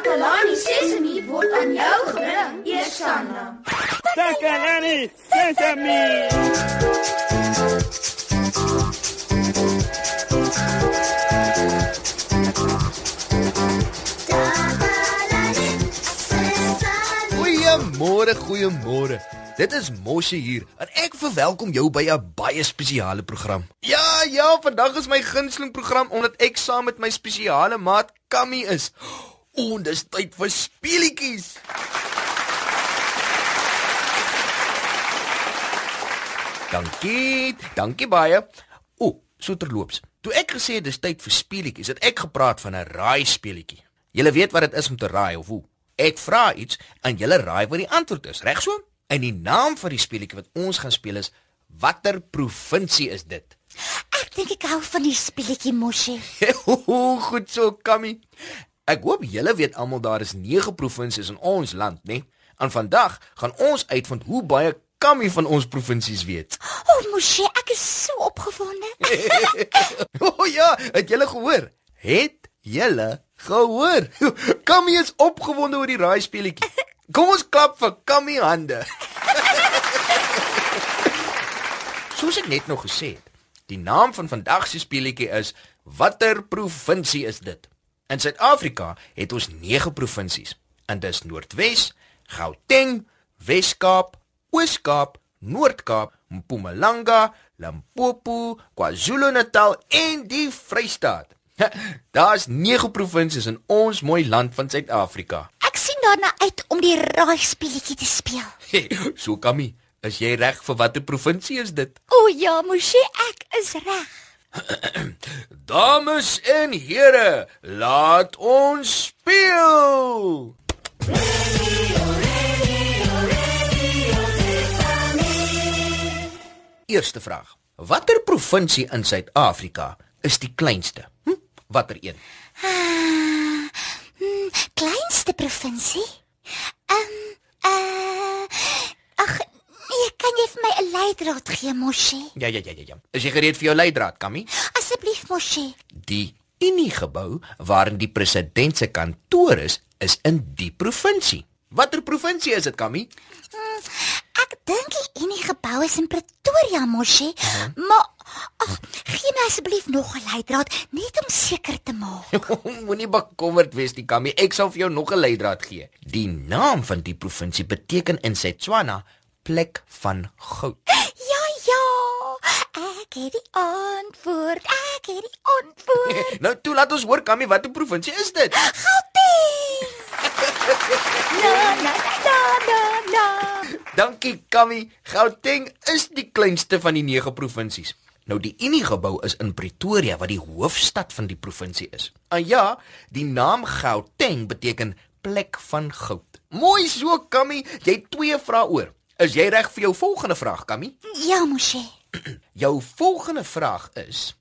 Takalani Sesemi word aan jou gebring, Eersanna. Takalani Sesemi. Goeiemôre, goeiemôre. Dit is Moshe hier en ek verwelkom jou by 'n baie spesiale program. Ja, ja, vandag is my gunsteling program omdat ek saam met my spesiale maat Kammy is. En dis tyd vir speelietjies. Dankie, dankie baie. O, so terloops. Toe ek gesê het dis tyd vir speelietjies, het ek gepraat van 'n raai speelietjie. Julle weet wat dit is om te raai of hoe? Ek vra iets en julle raai wat die antwoord is, reg so? En die naam van die speelietjie wat ons gaan speel is Watter provinsie is dit? Ek dink ek hou van die speletjie Moshi. Goed so, Kammy. Ek hoop julle weet almal daar is 9 provinsies in ons land, né? En vandag gaan ons uitvind hoe baie Kammy van ons provinsies weet. O, oh, Moshi, ek is so opgewonde. o oh, ja, het julle gehoor? Het julle gehoor? Kammy is opgewonde oor die raai speletjie. Kom ons klap vir Kammy hande. Soos ek net nog gesê het, die naam van vandag se speletjie is Watter provinsie is dit? In Suid-Afrika het ons 9 provinsies. En dis Noordwes, Gauteng, Wes-Kaap, Oos-Kaap, Noord-Kaap, Mpumalanga, Limpopo, KwaZulu-Natal en die Vrystaat. Daar's 9 provinsies in ons mooi land van Suid-Afrika. Ek sien daarna uit om die raai speletjie te speel. so Kammy, is jy reg vir watter provinsie is dit? O ja, Moshi, ek is reg. Dames en here, laat ons speel. Eerste vraag. Watter provinsie in Suid-Afrika is die kleinste? Hm? Watter een? Ah, hmm, kleinste provinsie? Ehm, um, uh, ag, nee, kan jy vir my 'n leidraad gee, Moshi? Ja, ja, ja, ja, ja. Is jy gereed vir jou leidraad, Kammy? Asseblief, Moshi. Die Unie gebou waarin die president se kantoor is, is in die provinsie. Watter provinsie is dit, Kammy? Hmm, ek dink die Unie gebou is in Pretoria, Moshi. Uh -huh. Maar ag, gee my asseblief nog 'n leidraad net om seker te maak. Moenie bekommerd wees nie, Kammy. Ek sal vir jou nog 'n leidraad gee. Die naam van die provinsie beteken in Setswana plek van goud. Ja, ja. Ek het die antwoord. Ek het die antwoord. nou toe laat ons hoor Kammy, watter provinsie is dit? Gauteng. na na na na na. Dankie Kammy. Gauteng is die kleinste van die 9 provinsies. Nou die Unie gebou is in Pretoria wat die hoofstad van die provinsie is. En ja, die naam Gauteng beteken plek van goud. Mooi so Kammy, jy het twee vrae oor. Is jy reg vir jou volgende vraag, Kammy? Ja, Moshe. jou volgende vraag is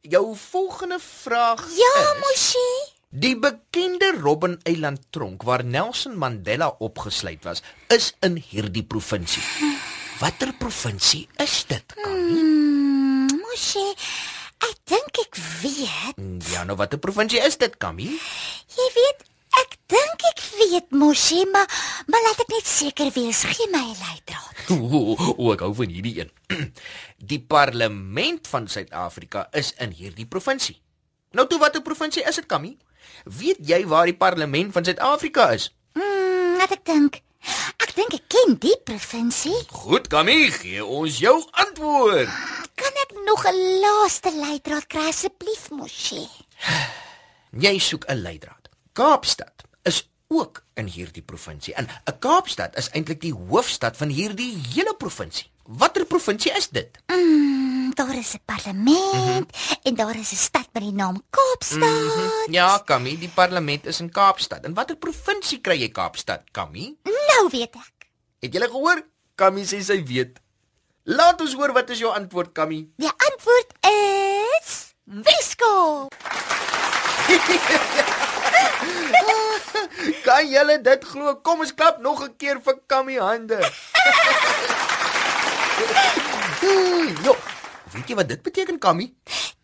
Jou volgende vraag Ja, is, Moshe. Die bekende Robben Eiland tronk waar Nelson Mandela opgesluit was, is in hierdie provinsie. Watter provinsie is dit, Kammy? Hmm, Moshe, ek dink ek weet. Ja, nou watter provinsie is dit, Kammy? Jy weet, ek dink weet, Moshe, maar maar laat ek net seker wees, gee my 'n leidraad. O, o, ek hou van hierdie een. Die parlement van Suid-Afrika is in hierdie provinsie. Nou toe watter provinsie is dit, Kammy? Weet jy waar die parlement van Suid-Afrika is? Hmm, laat ek dink. Ek dink ek ken die provinsie. Goed, Kammy, gee ons jou antwoord. Kan ek nog 'n laaste leidraad kry asseblief, Moshe? Jy soek 'n leidraad. Kaapstad ook in hierdie provinsie. En 'n Kaapstad is eintlik die hoofstad van hierdie hele provinsie. Watter provinsie is dit? Mm, daar is 'n parlement mm -hmm. en daar is 'n stad met die naam Kaapstad. Mm -hmm. Ja, Kammy, die parlement is in Kaapstad. En watter provinsie kry jy Kaapstad, Kammy? Nou weet ek. Het jy gehoor? Kammy sê sy weet. Laat ons hoor wat is jou antwoord, Kammy? Die antwoord is Weskaap. kan julle dit glo? Kom ons klap nog 'n keer vir Kammy hande. Jo, weet jy wat dit beteken, Kammy?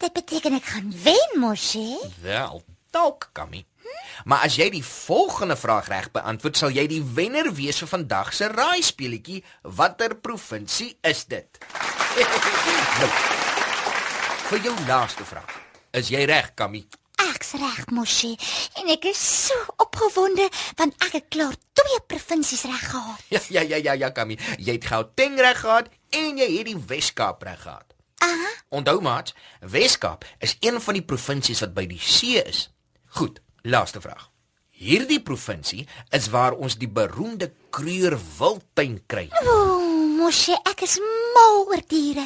Dit beteken ek gaan wen, Moshe. Wel, dalk, Kammy. Maar as jy die volgende vraag reg beantwoord, sal jy die wenner wees vir vandag se raai speletjie. Watter provinsie is dit? nou, vir jou laaste vraag. Is jy reg, Kammy? Ek's reg, Moshi, en ek is so opgewonde want ek het klaar twee provinsies reg gehad. Ja, ja, ja, ja, ja, Kammy. Jy het Gauteng reg gehad en jy het die Wes-Kaap reg gehad. Aha. Onthou maat, Wes-Kaap is een van die provinsies wat by die see is. Goed, laaste vraag. Hierdie provinsie is waar ons die beroemde Kruger Wildtuin kry. Ooh, Moshi, ek is mal oor diere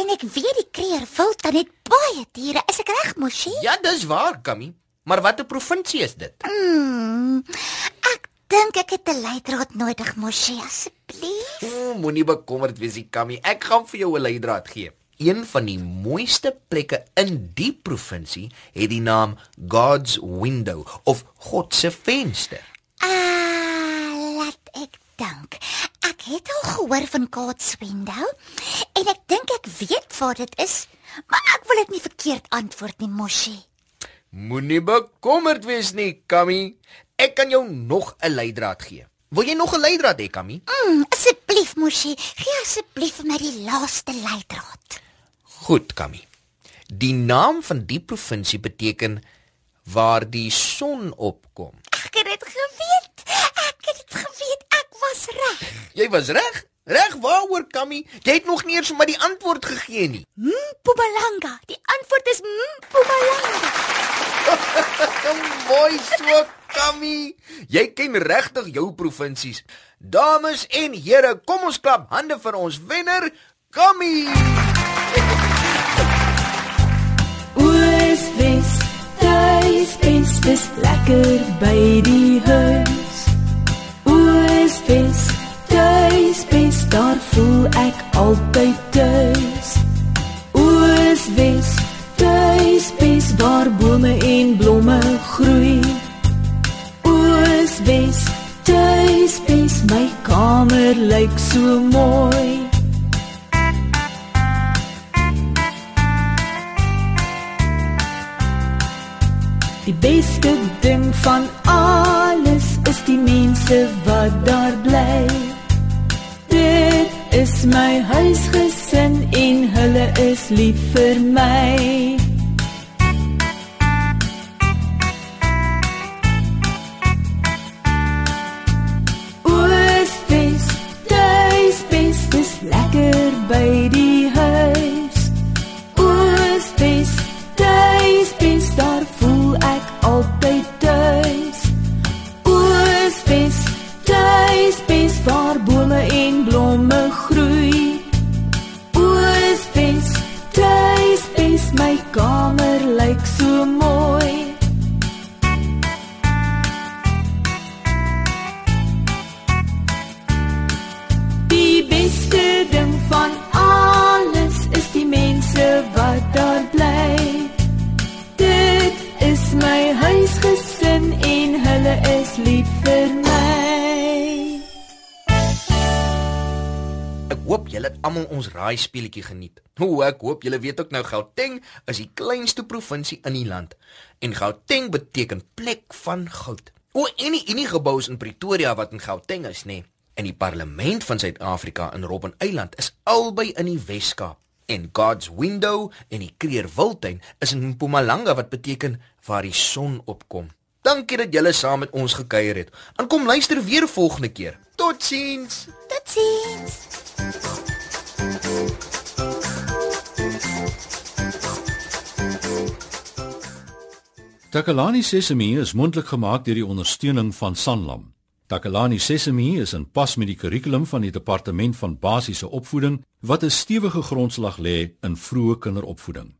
en ek weet die kreer wil dan net baie diere. Is ek reg, Moshi? Ja, dis waar, Kammy. Maar watter provinsie is dit? Mm, ek dink ek het 'n leidraad nodig, Moshi, asseblief. O, moenie bekommerd wees, Kammy. Ek gaan vir jou 'n leidraad gee. Een van die mooiste plekke in die provinsie het die naam God's Window of God se venster. Ah, laat ek dink. Het al gehoor van God's Window en ek dink ek weet waar dit is, maar ek wil dit nie verkeerd antwoord nie, Moshi. Moenie bekommerd wees nie, Kammy. Ek kan jou nog 'n leidraad gee. Wil jy nog 'n leidraad hê, Kammy? Mm, asseblief, Moshi, gee asseblief vir my die laaste leidraad. Goed, Kammy. Die naam van die provinsie beteken waar die son opkom. Ek het dit geweet. Ek het dit geweet. Was reg. Jy was reg. Reg waaroor, Kammy? Jy het nog nie eens maar die antwoord gegee nie. Mpumalanga. Die antwoord is Mpumalanga. Mooi so, Kammy. Jy ken regtig jou provinsies. Dames en here, kom ons klap hande vir ons wenner, Kammy. Oos Wes, tuis bes, dis lekker by die groei. Oos Wes, tuis bes, my kamer lyk so mooi. Die beste ding van alles is die mense wat daar bly. Dit is my huisgesin en hulle is lief vir my. Lekker huisgesin en hulle is lief vir my. Ek hoop julle het almal ons raai speletjie geniet. O, ek hoop julle weet ook nou Gauteng is die kleinste provinsie in die land en Gauteng beteken plek van goud. O, en die Unie gebou is in Pretoria wat in Gauteng is, nê? Nee. En die parlement van Suid-Afrika in Robben Eiland is albei in die Wes-Kaap. En God's Window en die Kreer Wildtuin is in Mpumalanga wat beteken waar die son opkom. Dankie dat julle saam met ons gekuier het. En kom luister weer volgende keer. Totsiens. Totsiens. Takalani Sesemi is mondelik gemaak deur die ondersteuning van Sanlam. Takalani Sesemi is in pas met die kurrikulum van die Departement van Basiese Opvoeding wat 'n stewige grondslag lê in vroeë kinderopvoeding.